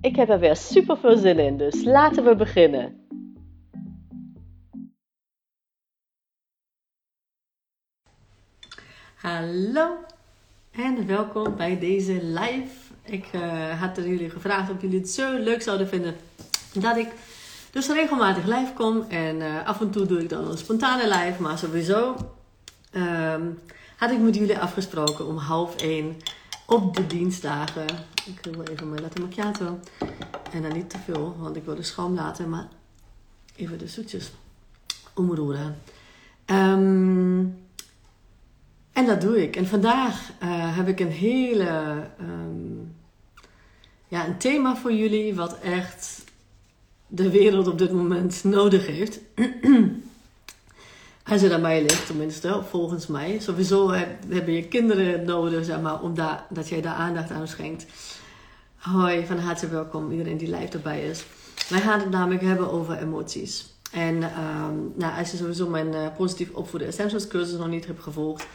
Ik heb er weer super veel zin in, dus laten we beginnen. Hallo en welkom bij deze live. Ik uh, had jullie gevraagd of jullie het zo leuk zouden vinden dat ik dus regelmatig live kom. En uh, af en toe doe ik dan een spontane live, maar sowieso um, had ik met jullie afgesproken om half één op de dienstdagen. Ik wil even mijn latte macchiato. En dan niet te veel, want ik wil de schoon laten, maar even de zoetjes omroeren. Um, en dat doe ik. En vandaag uh, heb ik een hele, um, ja, een thema voor jullie wat echt de wereld op dit moment nodig heeft. Als je daarbij ligt, tenminste, volgens mij. Sowieso heb, hebben je kinderen nodig, zeg maar, om dat jij daar aandacht aan schenkt. Hoi, van harte welkom, iedereen die live erbij is. Wij gaan het namelijk hebben over emoties. En um, nou, als je sowieso mijn uh, positief opvoeden essentials cursus nog niet hebt gevolgd,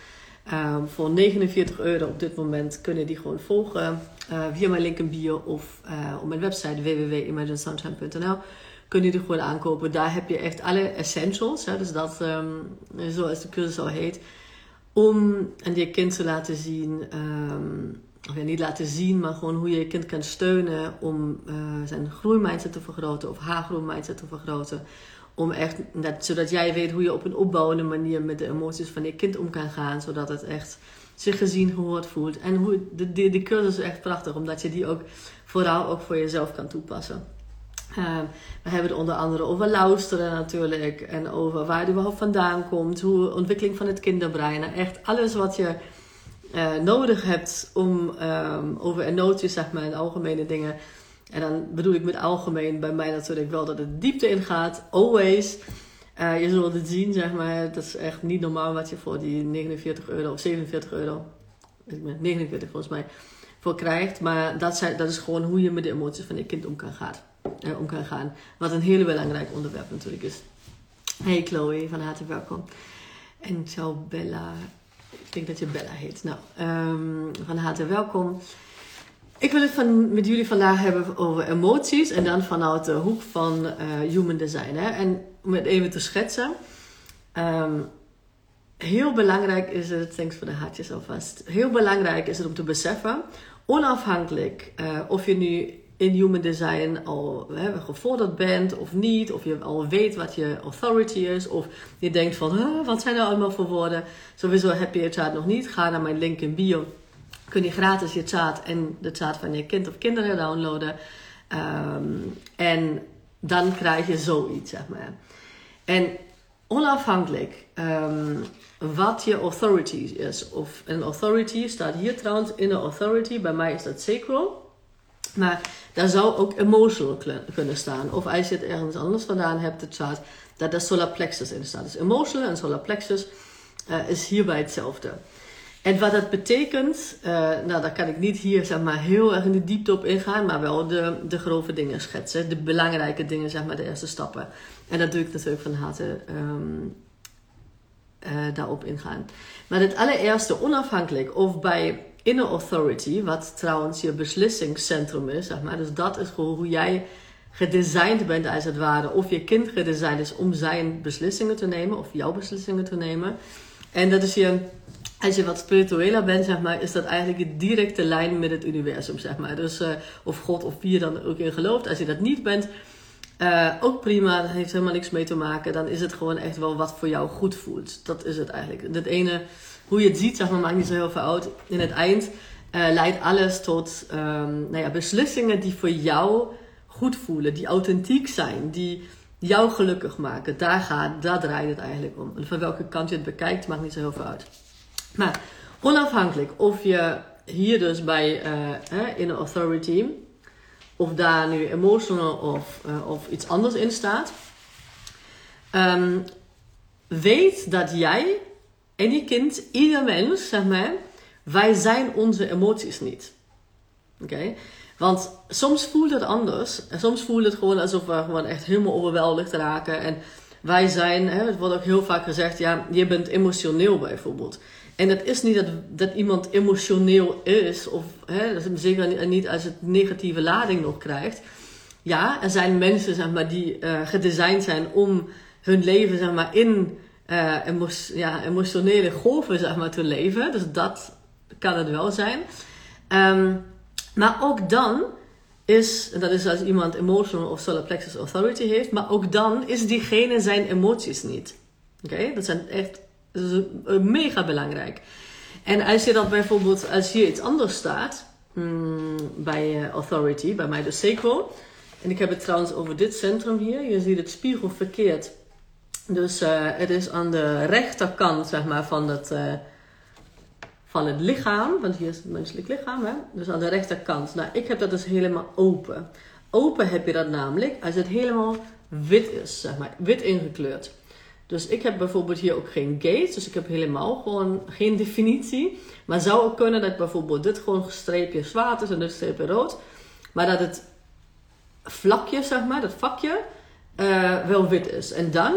um, voor 49 euro op dit moment kunnen die gewoon volgen uh, via mijn link in bio of uh, op mijn website www.imaginesunshine.nl kun je er gewoon aankopen. Daar heb je echt alle essentials. Hè, dus dat, um, zoals de cursus al heet. Om aan je kind te laten zien, of niet laten zien, maar gewoon hoe je je kind kan steunen om uh, zijn groeimindset te vergroten of haar groeimindset te vergroten. Om echt, dat, zodat jij weet hoe je op een opbouwende manier met de emoties van je kind om kan gaan. Zodat het echt zich gezien, gehoord voelt. En hoe, de, de, de cursus is echt prachtig, omdat je die ook vooral ook voor jezelf kan toepassen. Uh, we hebben het onder andere over luisteren natuurlijk. En over waar het überhaupt vandaan komt. Hoe ontwikkeling van het kinderbrein. Echt alles wat je uh, nodig hebt om um, over emoties, zeg maar, en algemene dingen. En dan bedoel ik met algemeen bij mij natuurlijk wel dat het diepte ingaat. Always. Uh, je zult het zien, zeg maar. Dat is echt niet normaal wat je voor die 49 euro of 47 euro. 49 volgens mij. Voor krijgt. Maar dat, zijn, dat is gewoon hoe je met de emoties van je kind om kan gaan uh, om kan gaan. Wat een heel belangrijk onderwerp natuurlijk is. Hey Chloe, van harte welkom. En ciao Bella. Ik denk dat je Bella heet. Nou, um, van harte welkom. Ik wil het van, met jullie vandaag hebben over emoties. En dan vanuit de hoek van uh, human design. Hè? En om het even te schetsen. Um, heel belangrijk is het, thanks voor de hartjes alvast. Heel belangrijk is het om te beseffen, onafhankelijk uh, of je nu in human design al hè, gevorderd bent of niet, of je al weet wat je authority is, of je denkt van wat zijn er allemaal voor woorden. Sowieso heb je je chart nog niet, ga naar mijn link in bio. Kun je gratis je chart en de chart van je kind of kinderen downloaden. Um, en dan krijg je zoiets, zeg maar. En onafhankelijk um, wat je authority is, of een authority staat hier trouwens in de authority, bij mij is dat sacral. Maar daar zou ook emotional kunnen staan. Of als je het ergens anders vandaan hebt, de chart, dat daar solar plexus in staat. Dus emotional en solar plexus uh, is hierbij hetzelfde. En wat dat betekent, uh, nou daar kan ik niet hier zeg maar heel erg in de diepte op ingaan, maar wel de, de grove dingen schetsen. De belangrijke dingen, zeg maar, de eerste stappen. En dat doe ik natuurlijk van harte um, uh, daarop ingaan. Maar het allereerste, onafhankelijk of bij inner authority, wat trouwens je beslissingscentrum is, zeg maar. Dus dat is gewoon hoe jij gedesigned bent als het ware. Of je kind gedesigned is om zijn beslissingen te nemen, of jouw beslissingen te nemen. En dat is je, als je wat spiritueler bent, zeg maar, is dat eigenlijk een directe lijn met het universum, zeg maar. Dus, uh, of God of wie je dan ook in gelooft. Als je dat niet bent, uh, ook prima, dat heeft helemaal niks mee te maken. Dan is het gewoon echt wel wat voor jou goed voelt. Dat is het eigenlijk. Het ene hoe je het ziet, zeg maar, maakt niet zo heel veel uit. In het eind uh, leidt alles tot um, nou ja, beslissingen die voor jou goed voelen, die authentiek zijn, die jou gelukkig maken. Daar, gaat, daar draait het eigenlijk om. En van welke kant je het bekijkt, maakt niet zo heel veel uit. Maar onafhankelijk of je hier dus bij uh, in een authority of daar nu emotional of, uh, of iets anders in staat. Ehm, weet dat jij en je kind, ieder mens, zeg maar, wij zijn onze emoties niet. Oké? Want soms voelt het anders. En soms voelt het gewoon alsof we gewoon echt helemaal overweldigd raken. En wij zijn, hè, het wordt ook heel vaak gezegd, ja, je bent emotioneel bijvoorbeeld. En het is niet dat, dat iemand emotioneel is, of hè, zeker niet als het negatieve lading nog krijgt. Ja, er zijn mensen zeg maar, die uh, gedesigned zijn om hun leven zeg maar, in uh, ja, emotionele golven zeg maar, te leven. Dus dat kan het wel zijn. Um, maar ook dan is, dat is als iemand emotional of solar plexus authority heeft, maar ook dan is diegene zijn emoties niet. Oké, dat zijn echt dat is mega belangrijk. En als je dat bijvoorbeeld, als hier iets anders staat, mm, bij uh, authority, bij mij de Sequo, en ik heb het trouwens over dit centrum hier, je ziet het spiegel verkeerd. Dus uh, het is aan de rechterkant, zeg maar, van het, uh, van het lichaam. Want hier is het menselijk lichaam, hè? Dus aan de rechterkant. Nou, ik heb dat dus helemaal open. Open heb je dat namelijk als het helemaal wit is, zeg maar. Wit ingekleurd. Dus ik heb bijvoorbeeld hier ook geen gate. Dus ik heb helemaal gewoon geen definitie. Maar zou ook kunnen dat bijvoorbeeld dit gewoon streepje zwart is en dit streepje rood. Maar dat het vlakje, zeg maar, dat vakje, uh, wel wit is. En dan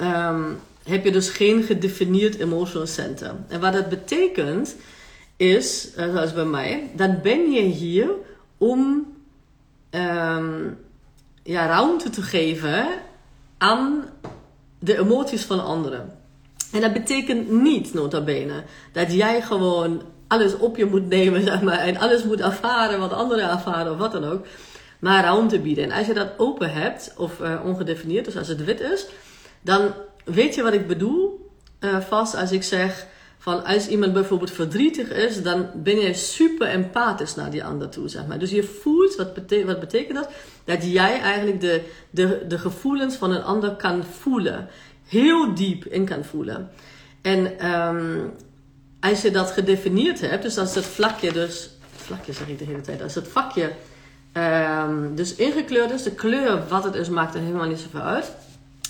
um, heb je dus geen gedefinieerd emotional center. En wat dat betekent is, uh, zoals bij mij, dan ben je hier om um, ja, ruimte te geven aan de emoties van anderen. En dat betekent niet, nota bene, dat jij gewoon alles op je moet nemen, zeg maar, en alles moet ervaren wat anderen ervaren of wat dan ook. Maar ruimte bieden. En als je dat open hebt, of uh, ongedefinieerd, dus als het wit is, dan weet je wat ik bedoel uh, vast als ik zeg van als iemand bijvoorbeeld verdrietig is, dan ben je super empathisch naar die ander toe, zeg maar. Dus je voelt, wat, wat betekent dat? Dat jij eigenlijk de, de, de gevoelens van een ander kan voelen. Heel diep in kan voelen. En um, als je dat gedefinieerd hebt, dus als het vlakje dus, vlakje zeg ik de hele tijd, als het vakje um, dus ingekleurd is, de kleur wat het is maakt er helemaal niet zoveel uit.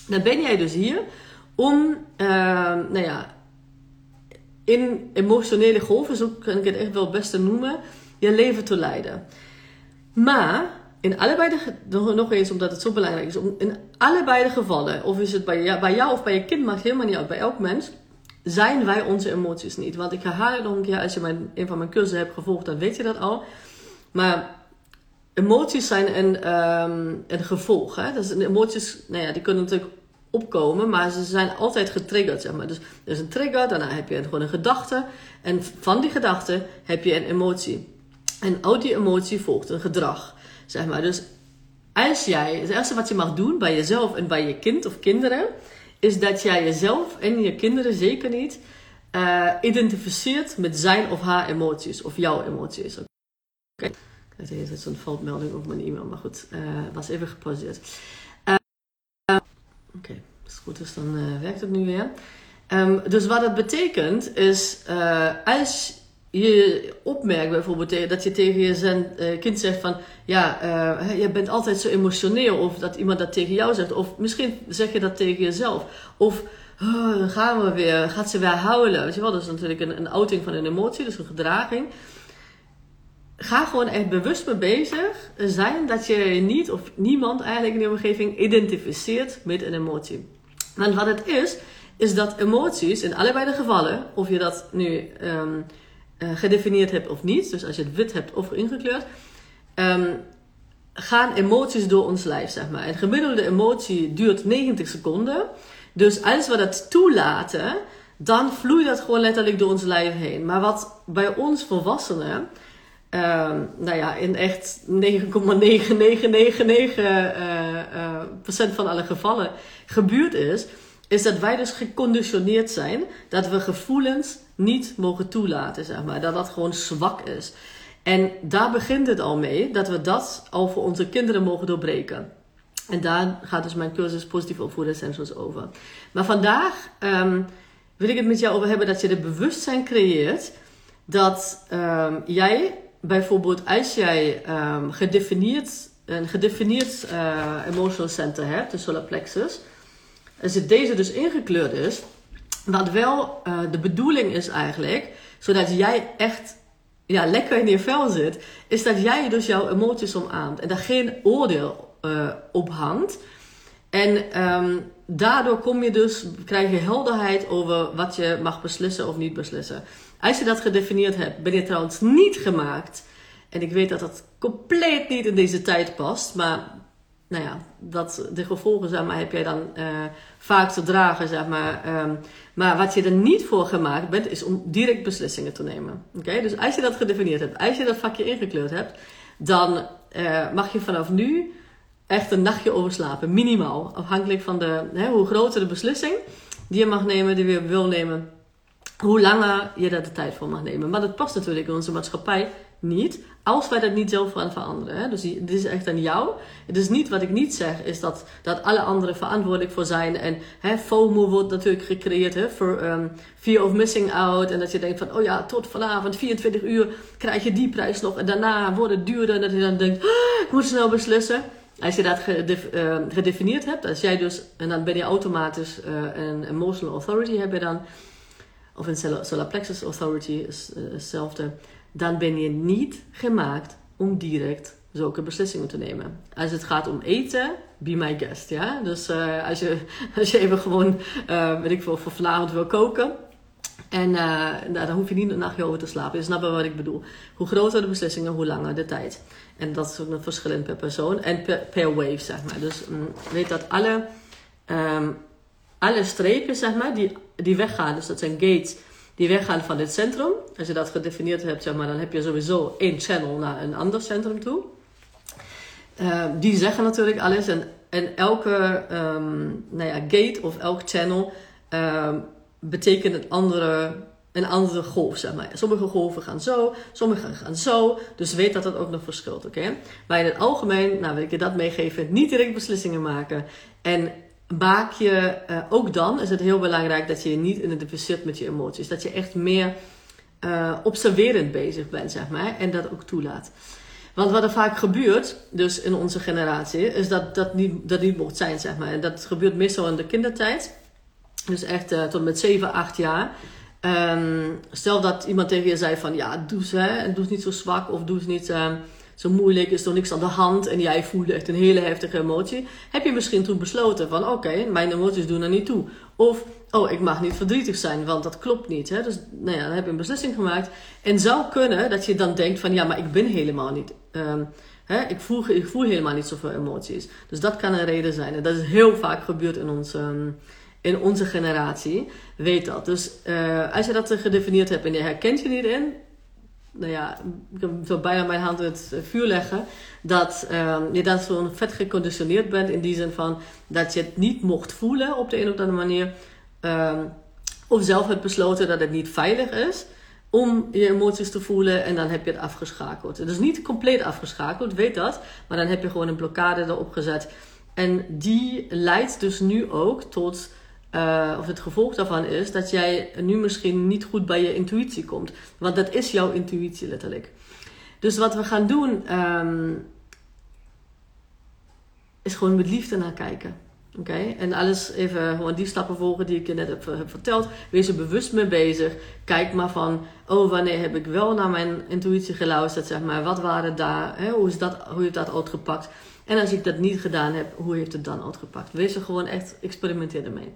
Dan ben jij dus hier om, uh, nou ja, in emotionele golven, zo kan ik het echt wel het beste noemen, je leven te leiden. Maar in allebei de nog eens omdat het zo belangrijk is, in allebei de gevallen, of is het bij jou, bij jou of bij je kind, maakt helemaal niet uit, bij elk mens, zijn wij onze emoties niet. Want ik herhaal het nog een keer, als je mijn, een van mijn cursussen hebt gevolgd, dan weet je dat al. Maar emoties zijn een, um, een gevolg. Hè? Dus emoties, nou ja, die kunnen natuurlijk opkomen, maar ze zijn altijd getriggerd, zeg maar. Dus er is een trigger, daarna heb je gewoon een gedachte. En van die gedachte heb je een emotie. En uit die emotie volgt een gedrag, zeg maar. Dus als jij, het eerste wat je mag doen bij jezelf en bij je kind of kinderen, is dat jij jezelf en je kinderen zeker niet uh, identificeert met zijn of haar emoties of jouw emoties. Oké. Okay. Er is zo'n foutmelding op mijn e-mail, maar goed, uh, was even gepauzeerd. Oké, okay, als goed is, dan uh, werkt het nu weer. Um, dus wat het betekent is, uh, als je opmerkt bijvoorbeeld dat je tegen je uh, kind zegt van, ja, je bent altijd zo emotioneel, of dat iemand dat tegen jou zegt, of misschien zeg je dat tegen jezelf, of oh, gaan we weer, gaat ze weer huilen, weet je wel, dat is natuurlijk een, een outing van een emotie, dus een gedraging ga gewoon echt bewust mee bezig zijn dat je niet of niemand eigenlijk in je omgeving identificeert met een emotie. Want wat het is, is dat emoties in allebei de gevallen, of je dat nu um, uh, gedefinieerd hebt of niet, dus als je het wit hebt of ingekleurd, um, gaan emoties door ons lijf, zeg maar. Een gemiddelde emotie duurt 90 seconden. Dus als we dat toelaten, dan vloeit dat gewoon letterlijk door ons lijf heen. Maar wat bij ons volwassenen uh, nou ja, in echt 9,9999% uh, uh, van alle gevallen gebeurd is, is dat wij dus geconditioneerd zijn dat we gevoelens niet mogen toelaten, zeg maar. Dat dat gewoon zwak is. En daar begint het al mee, dat we dat al voor onze kinderen mogen doorbreken. En daar gaat dus mijn cursus Positief Opvoeden Essentials over. Maar vandaag um, wil ik het met jou over hebben dat je de bewustzijn creëert dat um, jij bijvoorbeeld als jij um, gedefinieerd, een gedefinieerd uh, emotional center hebt, de solar plexus, als deze dus ingekleurd is, wat wel uh, de bedoeling is eigenlijk, zodat jij echt ja, lekker in je vel zit, is dat jij dus jouw emoties omarmt en daar geen oordeel uh, op hangt. En um, daardoor kom je dus, krijg je helderheid over wat je mag beslissen of niet beslissen. Als je dat gedefinieerd hebt, ben je trouwens niet gemaakt. En ik weet dat dat compleet niet in deze tijd past, maar nou ja, dat, de gevolgen zeg maar, heb jij dan uh, vaak te dragen. Zeg maar. Um, maar wat je er niet voor gemaakt bent, is om direct beslissingen te nemen. Oké, Dus als je dat gedefinieerd hebt, als je dat vakje ingekleurd hebt, dan uh, mag je vanaf nu echt een nachtje overslapen, minimaal. Afhankelijk van de, hè, hoe groter de beslissing die je mag nemen, die je wil nemen, hoe langer je daar de tijd voor mag nemen. Maar dat past natuurlijk in onze maatschappij niet, als wij dat niet zelf gaan veranderen. Hè? Dus dit is echt aan jou. Is niet wat ik niet zeg, is dat, dat alle anderen verantwoordelijk voor zijn. En hè, FOMO wordt natuurlijk gecreëerd, hè, voor um, fear of missing out. En dat je denkt van, oh ja, tot vanavond 24 uur krijg je die prijs nog. En daarna wordt het duurder. En dat je dan denkt, ah, ik moet snel beslissen. Als je dat uh, gedefinieerd hebt, als jij dus, en dan ben je automatisch uh, een emotional authority, heb je dan, of een solar plexus authority is uh, hetzelfde dan ben je niet gemaakt om direct zulke beslissingen te nemen. Als het gaat om eten, be my guest. Ja? Dus uh, als, je, als je even gewoon, uh, weet ik veel, voor vanavond wil koken. En uh, nou, dan hoef je niet een nachtje over te slapen. Je snapt wat ik bedoel. Hoe groter de beslissingen, hoe langer de tijd. En dat is ook nog verschillend per persoon en per, wave, zeg maar. Dus um, weet dat alle, um, alle strepen, zeg maar, die, die weggaan. Dus dat zijn gates die weggaan van dit centrum. Als je dat gedefinieerd hebt, zeg maar, dan heb je sowieso één channel naar een ander centrum toe. Uh, die zeggen natuurlijk alles. En, en elke um, nou ja, gate of elk channel um, betekent een andere, een andere golf, zeg maar. Sommige golven gaan zo, sommige gaan zo. Dus weet dat dat ook nog verschilt, oké? Maar in het algemeen, nou wil ik je dat meegeven, niet direct beslissingen maken. En maak je, uh, ook dan is het heel belangrijk dat je niet identificeert met je emoties. Dat je echt meer uh, observerend bezig bent, zeg maar. En dat ook toelaat. Want wat er vaak gebeurt, dus in onze generatie, is dat dat niet, dat niet mocht zijn, zeg maar. En dat gebeurt meestal in de kindertijd. Dus echt uh, tot met 7, 8 jaar. Um, stel dat iemand tegen je zei van, ja, doe ze, hè, doe eens niet zo zwak of doe eens niet... Uh, zo moeilijk, is er niks aan de hand en jij voelde echt een hele heftige emotie, heb je misschien toen besloten van oké, mijn emoties doen er niet toe. Of, oh, ik mag niet verdrietig zijn, want dat klopt niet. Hè? Dus nou ja, dan heb je een beslissing gemaakt. En zou kunnen dat je dan denkt van ja, maar ik ben helemaal niet... Um, Hè, ik, voel, ik voel helemaal niet zoveel emoties. Dus dat kan een reden zijn. En dat is heel vaak gebeurd in onze, um, in onze generatie. Weet dat. Dus uh, als je dat gedefinieerd hebt en je herkent je niet in, nou ja, ik zo bijna mijn hand in het vuur leggen, dat um, je dan zo'n vet geconditioneerd bent in die zin van dat je het niet mocht voelen op de een of andere manier. Um, of zelf hebt besloten dat het niet veilig is om je emoties te voelen en dan heb je het afgeschakeld. Het is niet compleet afgeschakeld, weet dat, maar dan heb je gewoon een blokkade erop gezet. En die leidt dus nu ook tot uh, of het gevolg daarvan is dat jij nu misschien niet goed bij je intuïtie komt. Want dat is jouw intuïtie letterlijk. Dus wat we gaan doen, um, is gewoon met liefde naar kijken. Oké? En alles even gewoon die stappen volgen die ik je net heb, heb, verteld. Wees er bewust mee bezig. Kijk maar van, oh, wanneer heb ik wel naar mijn intuïtie geluisterd, zeg maar. Wat waren daar? Hè? Hoe, is dat, hoe heeft dat uitgepakt? En als ik dat niet gedaan heb, hoe heeft het dan uitgepakt? Wees er gewoon echt, experimenteer ermee.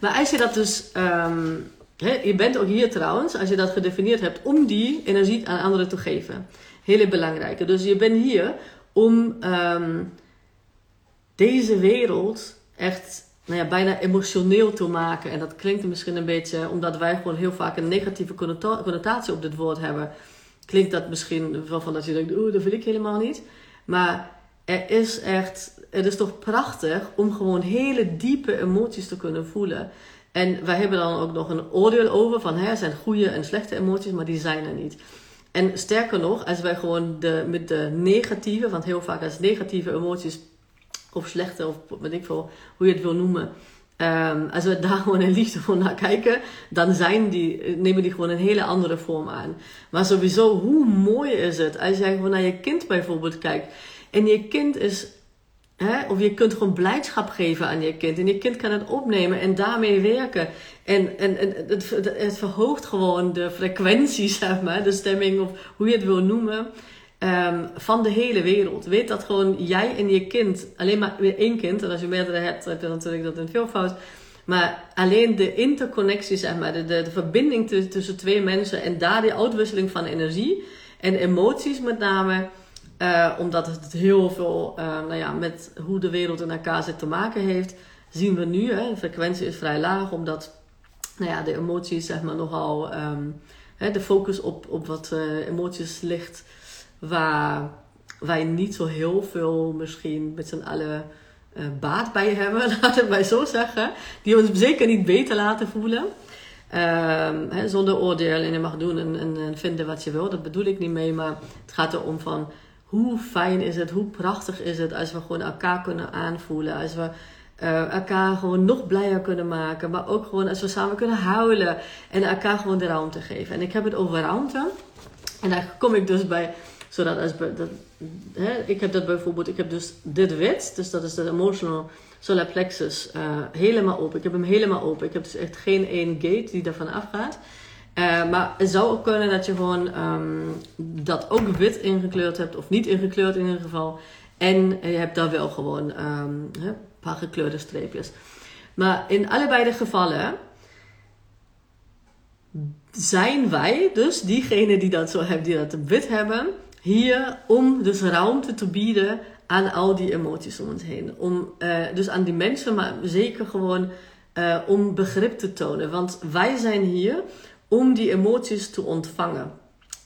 Maar als je dat dus, um, je bent ook hier trouwens, als je dat gedefinieerd hebt, om die energie aan anderen te geven. Hele belangrijke. Dus je bent hier om um, deze wereld echt nou ja, bijna emotioneel te maken. En dat klinkt misschien een beetje, omdat wij gewoon heel vaak een negatieve connotatie op dit woord hebben. Klinkt dat misschien wel van dat je denkt, oeh, dat wil ik helemaal niet. Maar er is echt het is toch prachtig om gewoon hele diepe emoties te kunnen voelen. En wij hebben dan ook nog een oordeel over van hè, zijn goede en slechte emoties, maar die zijn er niet. En sterker nog, als wij gewoon de, met de negatieve, want heel vaak als negatieve emoties of slechte of weet ik veel hoe je het wil noemen, Um, als we daar gewoon in liefde voor naar kijken, dan zijn die, nemen die gewoon een hele andere vorm aan. Maar sowieso, hoe mooi is het als jij gewoon naar je kind bijvoorbeeld kijkt. En je kind is, of je kunt gewoon blijdschap geven aan je kind. En je kind kan het opnemen en daarmee werken. En, en, en het, het verhoogt gewoon de frequentie, zeg maar, de stemming of hoe je het wil noemen. Um, van de hele wereld. Weet dat gewoon jij en je kind, alleen maar één kind, en als je meerdere hebt, heb je natuurlijk dat een veelvoud. Maar alleen de interconnectie, zeg maar, de, de, de verbinding tussen twee mensen en daar die uitwisseling van energie en emoties met name. Uh, omdat het heel veel uh, nou ja, met hoe de wereld in elkaar zit te maken heeft, zien we nu. Hè, de frequentie is vrij laag, omdat nou ja, de emoties, zeg maar, nogal. Um, hè, de focus op, op wat uh, emoties ligt waar wij niet zo heel veel misschien met z'n allen baat bij hebben, laten wij zo zeggen. Die ons zeker niet beter laten voelen. Hè, zonder oordeel en je mag doen en, en, en, vinden wat je wil. Dat bedoel ik niet mee, maar het gaat erom van hoe fijn is het, hoe prachtig is het als we gewoon elkaar kunnen aanvoelen. Als we uh, elkaar gewoon nog blijer kunnen maken. Maar ook gewoon als we samen kunnen huilen en elkaar gewoon de ruimte geven. En ik heb het over ruimte. En daar kom ik dus bij zodat als, dat, hè, ik heb dat bijvoorbeeld, ik heb dus dit wit, dus dat is de emotional solar plexus, uh, helemaal open. Ik heb hem helemaal open. Ik heb dus echt geen één gate die daarvan afgaat. Uh, maar het zou ook kunnen dat je gewoon um, dat ook wit ingekleurd hebt, of niet ingekleurd in ieder geval. En je hebt daar wel gewoon um, een paar gekleurde streepjes. Maar in allebei de gevallen zijn wij dus diegene die dat zo hebben, die dat wit hebben, hier om dus ruimte te bieden aan al die emoties om ons heen. Om, uh, dus aan die mensen, maar zeker gewoon uh, om begrip te tonen. Want wij zijn hier om die emoties te ontvangen.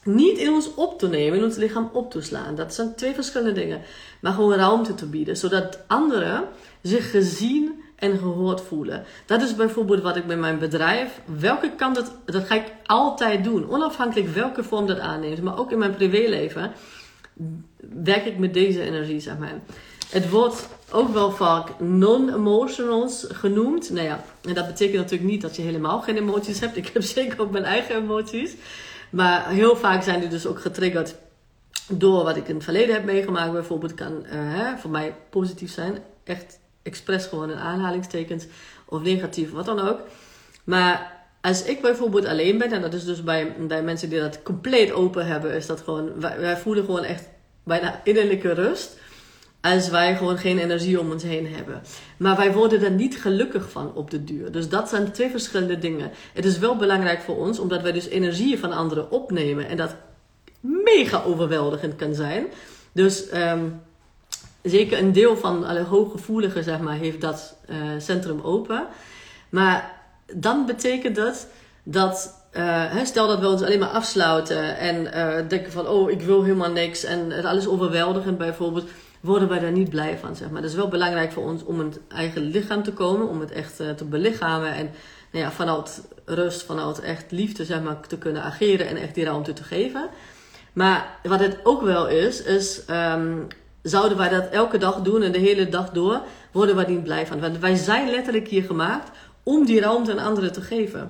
Niet in ons op te nemen, in ons lichaam op te slaan. Dat zijn twee verschillende dingen. Maar gewoon ruimte te bieden, zodat anderen zich gezien en gehoord voelen. Dat is bijvoorbeeld wat ik met mijn bedrijf, welke kant het, dat ga ik altijd doen. Onafhankelijk welke vorm dat aanneemt. Maar ook in mijn privéleven werk ik met deze energie, zeg maar. Het wordt ook wel vaak non-emotionals genoemd. Nou ja, en dat betekent natuurlijk niet dat je helemaal geen emoties hebt. Ik heb zeker ook mijn eigen emoties. Maar heel vaak zijn die dus ook getriggerd door wat ik in het verleden heb meegemaakt. Bijvoorbeeld kan uh, voor mij positief zijn. Echt expres gewoon een aanhalingstekens of negatief, wat dan ook. Maar als ik bijvoorbeeld alleen ben, en dat is dus bij, bij mensen die dat compleet open hebben, is dat gewoon, wij, voelen gewoon echt bijna innerlijke rust. Als wij gewoon geen energie om ons heen hebben. Maar wij worden er niet gelukkig van op de duur. Dus dat zijn twee verschillende dingen. Het is wel belangrijk voor ons, omdat wij dus energie van anderen opnemen. En dat mega overweldigend kan zijn. Dus um, zeker een deel van alle hooggevoeligen, zeg maar, heeft dat uh, centrum open. Maar dan betekent dat dat, uh, stel dat we ons alleen maar afsluiten en uh, denken van, oh, ik wil helemaal niks en het alles overweldigend bijvoorbeeld, worden wij daar niet blij van, zeg maar. Dat is wel belangrijk voor ons om het eigen lichaam te komen, om het echt te belichamen en nou ja, vanuit rust, vanuit echt liefde, zeg maar, te kunnen ageren en echt die ruimte te geven. Maar wat het ook wel is, is um, zouden wij dat elke dag doen en de hele dag door, worden wij niet blij van. Want wij zijn letterlijk hier gemaakt om die ruimte aan anderen te geven.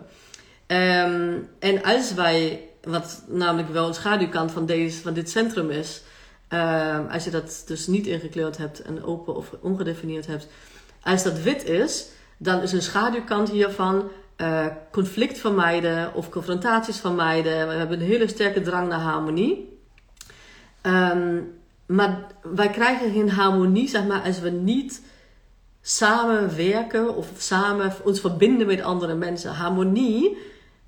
Um, en als wij, wat namelijk wel een schaduwkant van, deze, van dit centrum is, um, als je dat dus niet ingekleurd hebt en open of ongedefinieerd hebt, als dat wit is, dan is een schaduwkant hiervan uh, conflict vermijden of confrontaties vermijden. We hebben een hele sterke drang naar harmonie. Um, maar wij krijgen geen harmonie, zeg maar, als we niet samenwerken of samen ons verbinden met andere mensen. Harmonie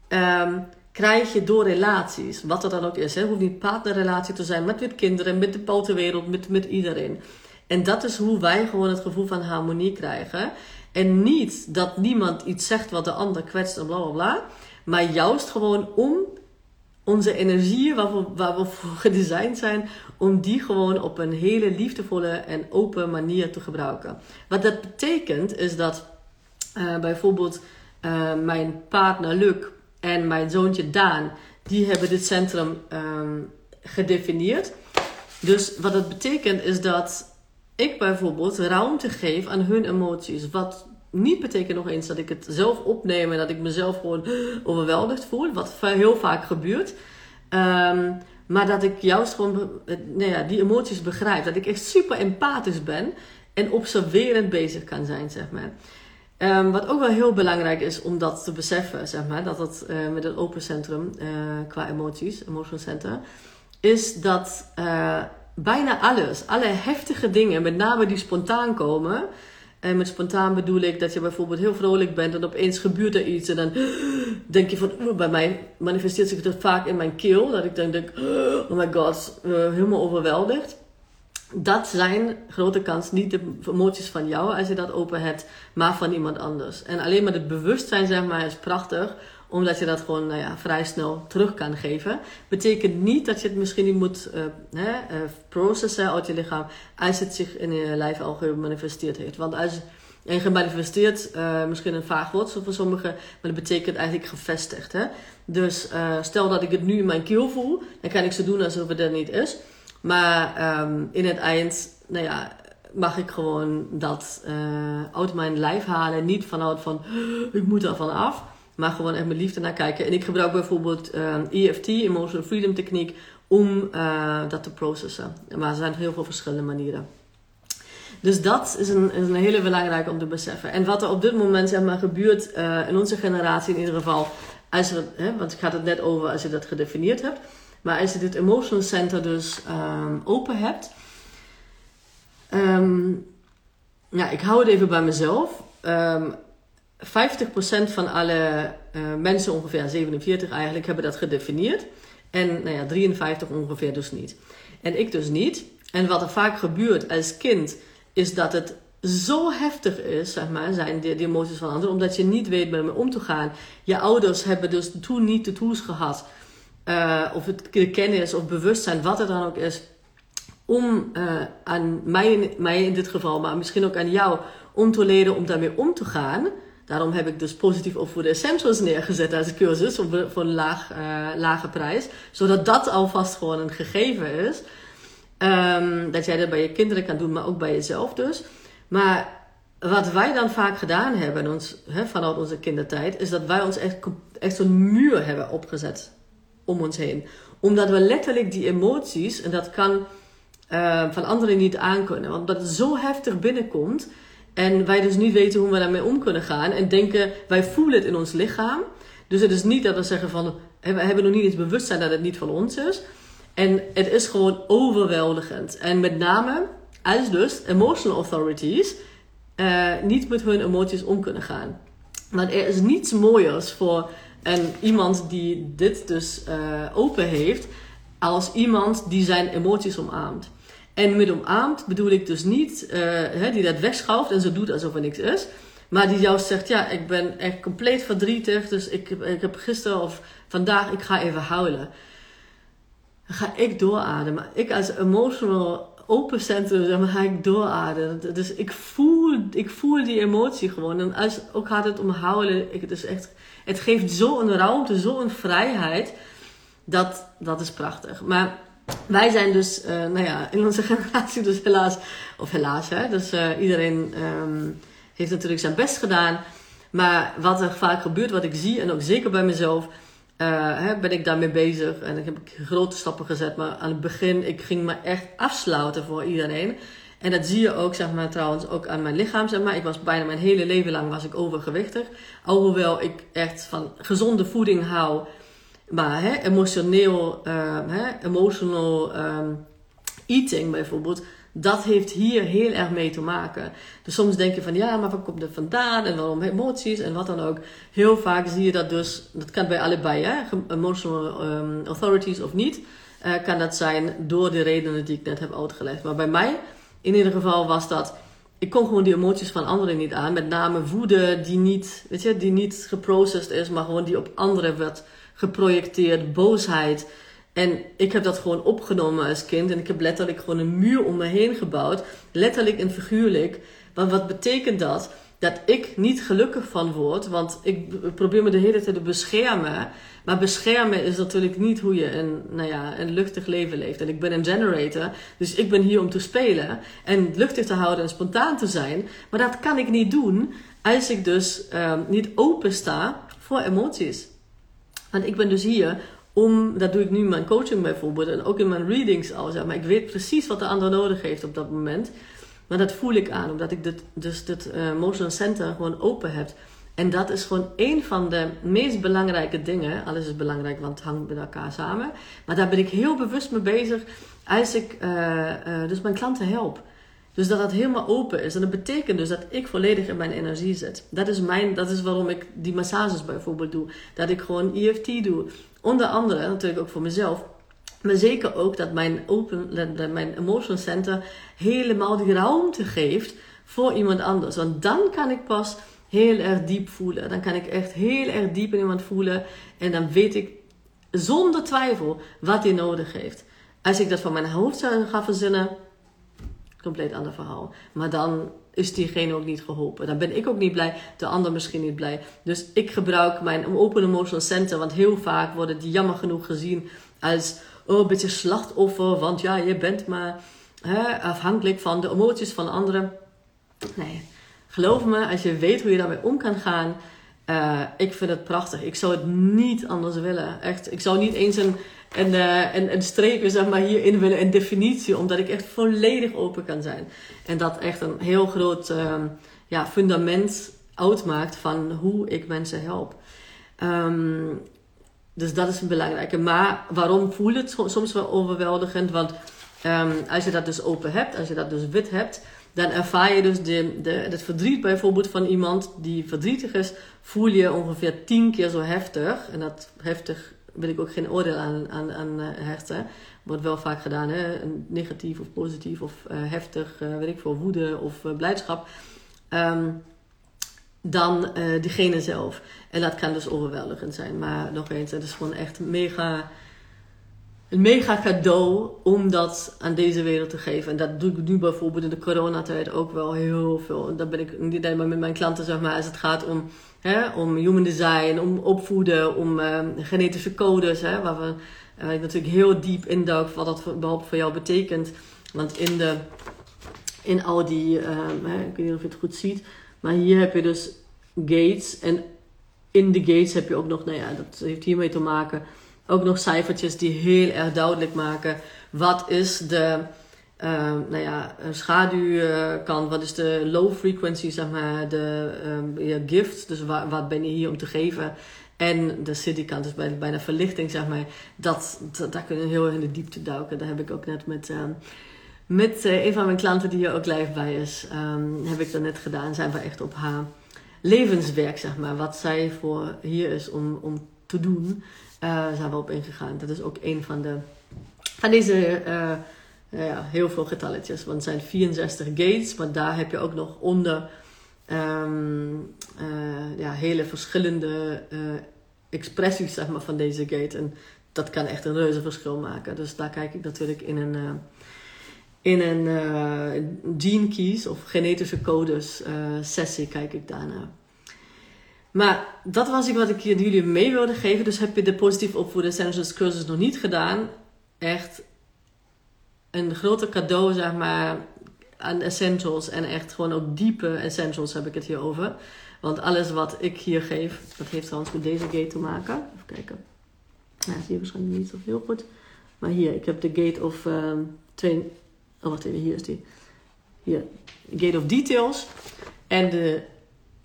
um, krijg je door relaties, wat er dan ook is. Het hoeft niet partnerrelatie te zijn, met, met kinderen, met de buitenwereld, met, met iedereen. En dat is hoe wij gewoon het gevoel van harmonie krijgen. En niet dat niemand iets zegt wat de ander kwetst en bla bla bla. Maar juist gewoon om onze energieën waar we, waar we voor gedesigned zijn, om die gewoon op een hele liefdevolle en open manier te gebruiken. Wat dat betekent is dat uh, bijvoorbeeld uh, mijn partner Luc en mijn zoontje Daan, die hebben dit centrum um, gedefinieerd. Dus wat dat betekent is dat ik bijvoorbeeld ruimte geef aan hun emoties. Wat niet betekent nog eens dat ik het zelf opneem en dat ik mezelf gewoon overweldigd voel, wat heel vaak gebeurt. Ehm, maar dat ik juist gewoon nou ja, die emoties begrijp. Dat ik echt super empathisch ben en observerend bezig kan zijn, zeg maar. Ehm, wat ook wel heel belangrijk is om dat te beseffen, zeg maar, dat het uh, met een open centrum uh, qua emoties, emotional center, is dat uh, bijna alles, alle heftige dingen, met name die spontaan komen. En met spontaan bedoel ik dat je bijvoorbeeld heel vrolijk bent en opeens gebeurt er iets en dan denk je van, bij mij manifesteert zich dat vaak in mijn keel, dat ik dan denk, oh my god, helemaal overweldigd dat zijn grote kans niet de emoties van jou als je dat open hebt, maar van iemand anders. En alleen maar het bewustzijn, zeg maar, is prachtig, omdat je dat gewoon nou ja, vrij snel terug kan geven. Betekent niet dat je het misschien niet moet uh, processen uit je lichaam als het zich in je lijf al gemanifesteerd heeft. Want als en gemanifesteerd, uh, misschien een vaag woord voor sommigen, maar dat betekent eigenlijk gevestigd. Hè? Dus stel dat ik het nu in mijn keel voel, dan kan ik zo doen alsof het er niet is. Maar um, in het eind, nou ja, mag ik gewoon dat uh, uit mijn lijf halen. Niet vanuit van, ik moet er van af. Maar gewoon echt met liefde naar kijken. En ik gebruik bijvoorbeeld uh, ehm, EFT, Emotional Freedom Techniek, om uh, dat te processen. Maar er zijn heel veel verschillende manieren. Dus dat is een, is een hele belangrijke om te beseffen. En wat er op dit moment zeg maar, gebeurt uh, in onze generatie in ieder geval, als we, hè, want ik had het net over als je dat gedefinieerd hebt. Maar als je dit emotional center dus um, open hebt. Um, ja, ik hou het even bij mezelf. Um, ehm, 50% van alle uh, mensen, ongeveer 47 eigenlijk, hebben dat gedefinieerd. En nou ja, 53 ongeveer dus niet. En ik dus niet. En wat er vaak gebeurt als kind, is dat het zo heftig is, zeg maar, zijn die emoties van anderen, omdat je niet weet met me om te gaan. Je ouders hebben dus toen niet de tools gehad uh, of het de kennis of bewustzijn, wat er dan ook is, om uh, aan mij, in dit geval, maar misschien ook aan jou, om te leren om daarmee om te gaan. Daarom heb ik dus positief voor de essentials neergezet als cursus voor, een uh, lage prijs. Zodat dat alvast gewoon een gegeven is. Um, dat jij dat bij je kinderen kan doen, maar ook bij jezelf dus. Maar wat wij dan vaak gedaan hebben ons, vanuit onze kindertijd, is dat wij ons echt, echt zo'n muur hebben opgezet om ons heen. Omdat we letterlijk die emoties, en dat kan uh, van anderen niet aankunnen. Want dat het zo heftig binnenkomt. En wij dus niet weten hoe we daarmee om kunnen gaan. En denken, wij voelen het in ons lichaam. Dus het is niet dat we zeggen van, we hebben nog niet eens bewustzijn dat het niet van ons is. En het is gewoon overweldigend. En met name als dus emotional authorities uh, niet met hun emoties om kunnen gaan. Want er is niets mooiers voor en iemand die dit dus uh, open heeft, als iemand die zijn emoties omarmt. En met omarmt bedoel ik dus niet hè, die dat wegschuift en zo doet alsof er niks is. Maar die juist zegt, ja, ik ben echt compleet verdrietig. Dus ik, ik heb gisteren of vandaag, ik ga even huilen. Ga ik doorademen. Ik als emotional open centrum, zeg maar, ga ik doorademen. Dus ik voel, ik voel die emotie gewoon. En als, ook gaat het om huilen. Ik, het is echt het geeft zo'n ruimte, zo'n vrijheid. Dat, dat is prachtig. Maar wij zijn dus, uh, nou ja, in onze generatie dus helaas, of helaas hè, dus uh, iedereen um, heeft natuurlijk zijn best gedaan. Maar wat er vaak gebeurt, wat ik zie, en ook zeker bij mezelf, hè, ben ik daarmee bezig. En ik heb grote stappen gezet, maar aan het begin, ik ging me echt afsluiten voor iedereen. En dat zie je ook, zeg maar, trouwens ook aan mijn lichaam, zeg maar. Ik was bijna mijn hele leven lang was ik overgewichtig. Alhoewel ik echt van gezonde voeding hou. Maar hè, emotioneel, uh, hè, emotional um, eating bijvoorbeeld, dat heeft hier heel erg mee te maken. Dus soms denk je van ja, maar waar komt het vandaan en waarom emoties en wat dan ook. Heel vaak zie je dat dus, dat kan bij allebei, hè, emotional um, authorities of niet, uh, kan dat zijn door de redenen die ik net heb uitgelegd. Maar bij mij in ieder geval was dat. Ik kon gewoon die emoties van anderen niet aan. Met name woede die niet, weet je, die niet geprocessed is, maar gewoon die op anderen werd geprojecteerd. Boosheid. En ik heb dat gewoon opgenomen als kind. En ik heb letterlijk gewoon een muur om me heen gebouwd. Letterlijk en figuurlijk. Want wat betekent dat? dat ik niet gelukkig van word. Want ik probeer me de hele tijd te beschermen. Maar beschermen is natuurlijk niet hoe je een, nou ja, een luchtig leven leeft. En ik ben een generator, dus ik ben hier om te spelen. En luchtig te houden en spontaan te zijn. Maar dat kan ik niet doen als ik dus um, niet open sta voor emoties. Want ik ben dus hier om, dat doe ik nu in mijn coaching bijvoorbeeld en ook in mijn readings al. Zeg maar ik weet precies wat de ander nodig heeft op dat moment. Maar dat voel ik aan, omdat ik dit, dus dit uh, emotional center gewoon open heb. En dat is gewoon een van de meest belangrijke dingen. Alles is belangrijk, want het hangt met elkaar samen. Maar daar ben ik heel bewust mee bezig als ik uh, uh, dus mijn klanten help. Dus dat dat helemaal open is. En dat betekent dus dat ik volledig in mijn energie zit. Dat is, mijn, dat is waarom ik die massages bijvoorbeeld doe. Dat ik gewoon EFT doe. Onder andere, natuurlijk ook voor mezelf. Maar zeker ook dat mijn, open, mijn emotional center helemaal die ruimte geeft voor iemand anders. Want dan kan ik pas heel erg diep voelen. Dan kan ik echt heel erg diep in iemand voelen. En dan weet ik zonder twijfel wat hij nodig heeft. Als ik dat van mijn hoofd zou gaan verzinnen, compleet ander verhaal. Maar dan is diegene ook niet geholpen. Dan ben ik ook niet blij, de ander misschien niet blij. Dus ik gebruik mijn open emotional center, want heel vaak worden die jammer genoeg gezien als oh, een beetje slachtoffer, want ja, je bent maar hè, afhankelijk van de emoties van anderen. Nee, geloof me, als je weet hoe je daarmee om kan gaan, uh, ik vind het prachtig. Ik zou het niet anders willen. Echt, ik zou niet eens een en, uh, en, en strepen zeg maar, hierin willen, een definitie, omdat ik echt volledig open kan zijn. En dat echt een heel groot uh, ja, fundament uitmaakt van hoe ik mensen help. Um, dus dat is een belangrijke. Maar waarom voel het soms wel overweldigend? Want um, als je dat dus open hebt, als je dat dus wit hebt, dan ervaar je dus de, de, het verdriet bijvoorbeeld van iemand die verdrietig is, voel je ongeveer tien keer zo heftig. En dat heftig wil ik ook geen oordeel aan, aan, aan uh, hechten. Wordt wel vaak gedaan, hè? negatief of positief of uh, heftig, uh, weet ik veel, woede of blijdschap. Um, dan diegene zelf. En dat kan dus overweldigend zijn. Maar nog eens, het is gewoon echt mega, een mega cadeau om dat aan deze wereld te geven. En dat doe ik nu bijvoorbeeld in de coronatijd ook wel heel veel. En dat ben ik niet alleen maar met mijn klanten, zeg maar, als het gaat om Hè, om human design, om opvoeden, om uh, genetische codes. Hè, waar we uh, natuurlijk heel diep induik wat dat überhaupt voor jou betekent. Want in, de, in al die, um, hè, ik weet niet of je het goed ziet, maar hier heb je dus gates. En in de gates heb je ook nog, nou ja, dat heeft hiermee te maken, ook nog cijfertjes die heel erg duidelijk maken wat is de uh, nou ja, schaduwkant, wat is de low frequency, zeg maar, de um, gift, dus waar, wat ben je hier om te geven. En de city kant, dus bijna, bijna verlichting, zeg maar, dat, dat, daar kunnen we heel erg in de diepte duiken. Daar heb ik ook net met, um, met uh, een van mijn klanten die hier ook live bij is, heb ik dat net gedaan. Zijn we echt op haar levenswerk, zeg maar, wat zij voor hier is om, om te doen, uh, zijn we op ingegaan. Dat is ook een van de, van deze... Uh, ja, heel veel getalletjes. Want het zijn 64 gates, maar daar heb je ook nog onder uh, ja, hele verschillende expressies zeg maar, van deze gate. En dat kan echt een reuze verschil maken. Dus daar kijk ik natuurlijk in een, in een gene keys of genetische codes sessie kijk ik daarna. Maar dat was ik wat ik jullie mee wilde geven. Dus heb je de positief opvoeden essentials cursus nog niet gedaan. Echt een grote cadeau, zeg maar, aan essentials. En echt gewoon ook diepe essentials heb ik het hier over. Want alles wat ik hier geef, dat heeft trouwens met deze gate te maken. Even kijken. Nou, zie je waarschijnlijk niet zo heel goed. Maar hier, ik heb de gate of um, twee... Oh, wacht even, hier is die. Hier, gate of details. En de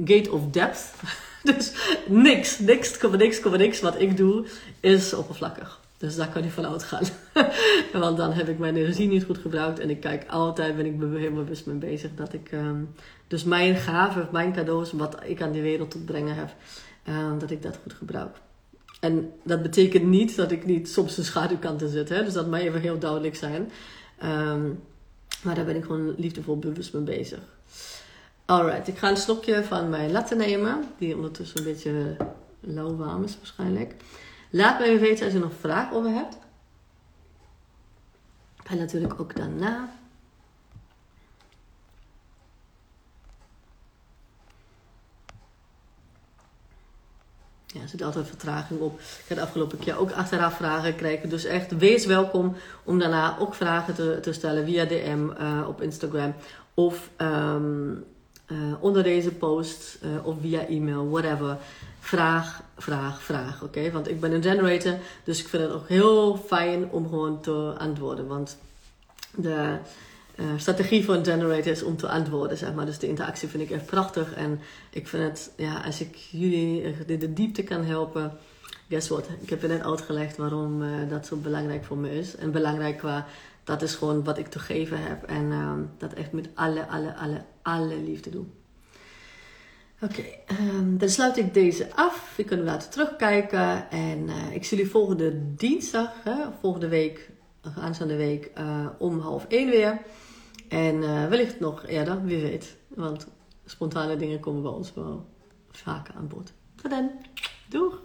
gate of depth. dus niks, niks, niks, niks wat ik doe is oppervlakkig. Dus daar kan je van uitgaan. Want dan heb ik mijn energie niet goed gebruikt. En ik kijk altijd, ben ik helemaal bewust mee bezig. Dat ik um, dus mijn gaven, mijn cadeaus, wat ik aan die wereld te brengen heb. Um, dat ik dat goed gebruik. En dat betekent niet dat ik niet soms de schaduwkanten zit. Hè? Dus dat mag even heel duidelijk zijn. Um, maar daar ben ik gewoon liefdevol bewust mee bezig. Alright, ik ga een slokje van mijn latte nemen. Die ondertussen een beetje lauw warm is waarschijnlijk. Laat mij weten als je nog vragen over hebt. En natuurlijk ook daarna. Ja, er zit altijd vertraging op. Ik heb de afgelopen keer ook achteraf vragen gekregen. Dus echt, wees welkom om daarna ook vragen te, te stellen via DM eh, op Instagram. Of ehm, uh, onder deze post uh, of via e-mail, whatever. Vraag, vraag, vraag. Oké? Want ik ben een generator, dus ik vind het ook heel fijn om gewoon te antwoorden. Want de uh, strategie van een generator is om te antwoorden, zeg maar. Dus de interactie vind ik echt prachtig. En ik vind het, ja, als ik jullie in de diepte kan helpen. Guess what? Ik heb je net uitgelegd waarom dat zo belangrijk voor me is. En belangrijk qua, dat is gewoon wat ik te geven heb. En uh, dat echt met alle, alle, alle, alle liefde doen. Oké, um, dan sluit ik deze af. We kunnen laten terugkijken. En uh, ik zie jullie volgende dinsdag, hè, volgende week, aanstaande week, om half één weer. En uh, wellicht nog eerder, wie weet. Want spontane dingen komen bij ons wel vaker aan bod. Tot dan. Doeg!